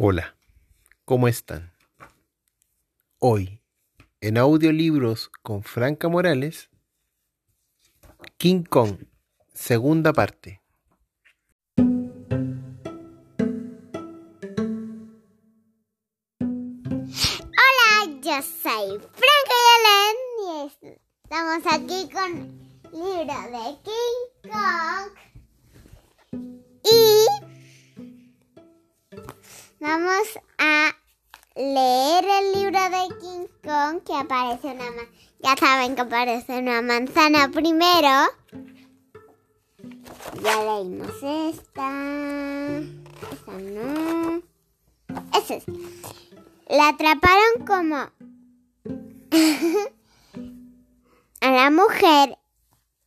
Hola, ¿cómo están? Hoy, en audiolibros con Franca Morales, King Kong, segunda parte. Hola, yo soy Franca Yalen y estamos aquí con libro de King Kong. Y leer el libro de King Kong que aparece una manzana. Ya saben que aparece una manzana primero. Ya leímos esta. Esta no. Esa es. La atraparon como a la mujer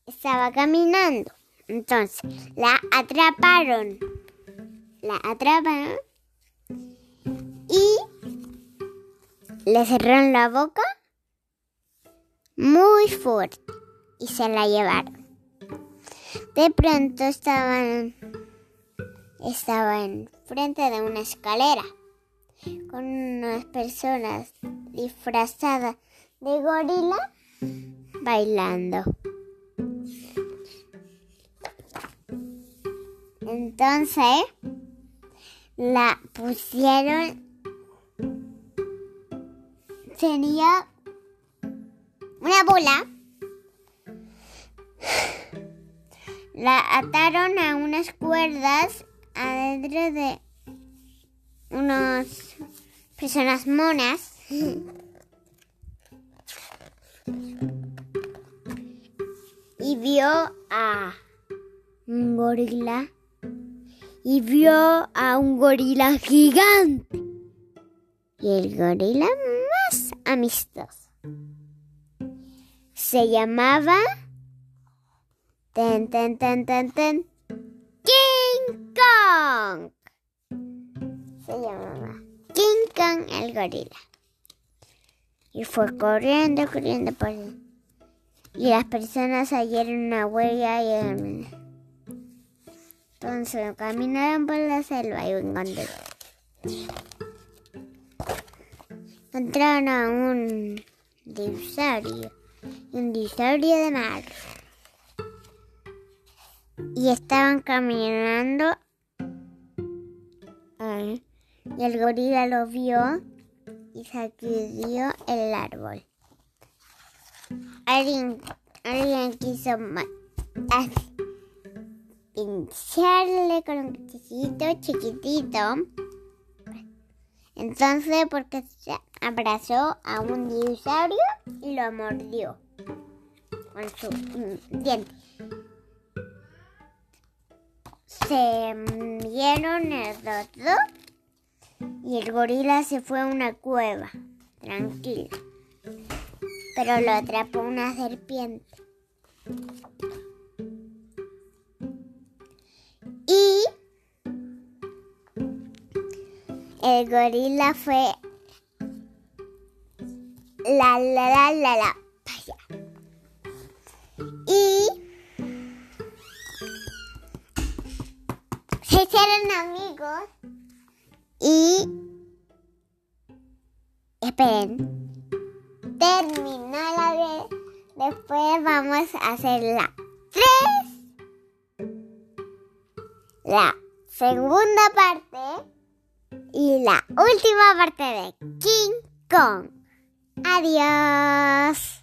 estaba caminando. Entonces, la atraparon. La atraparon le cerraron la boca muy fuerte y se la llevaron. De pronto estaban estaba enfrente de una escalera con unas personas disfrazadas de gorila bailando. Entonces la pusieron tenía una bola. La ataron a unas cuerdas adentro de unas personas monas. Y vio a un gorila. Y vio a un gorila gigante. Y el gorila más amistoso se llamaba ten ten ten ten ten King Kong se llamaba King Kong el gorila. Y fue corriendo, corriendo por él. Y las personas hallaron una huella y entonces caminaron por la selva y encontraron. Encontraron a un dinosaurio, un dinosaurio de mar. Y estaban caminando y el gorila lo vio y sacudió el árbol. Alguien, alguien quiso pincharle con un cuchillito chiquitito. Entonces, porque se abrazó a un dinosaurio y lo mordió con su diente. Se vieron el dos y el gorila se fue a una cueva, tranquilo. Pero lo atrapó una serpiente. Y el gorila fue la la la la la allá. Y se hicieron amigos y esperen, terminó la vez. Después vamos a hacer la 3, la segunda parte y la última parte de King Kong. Adiós.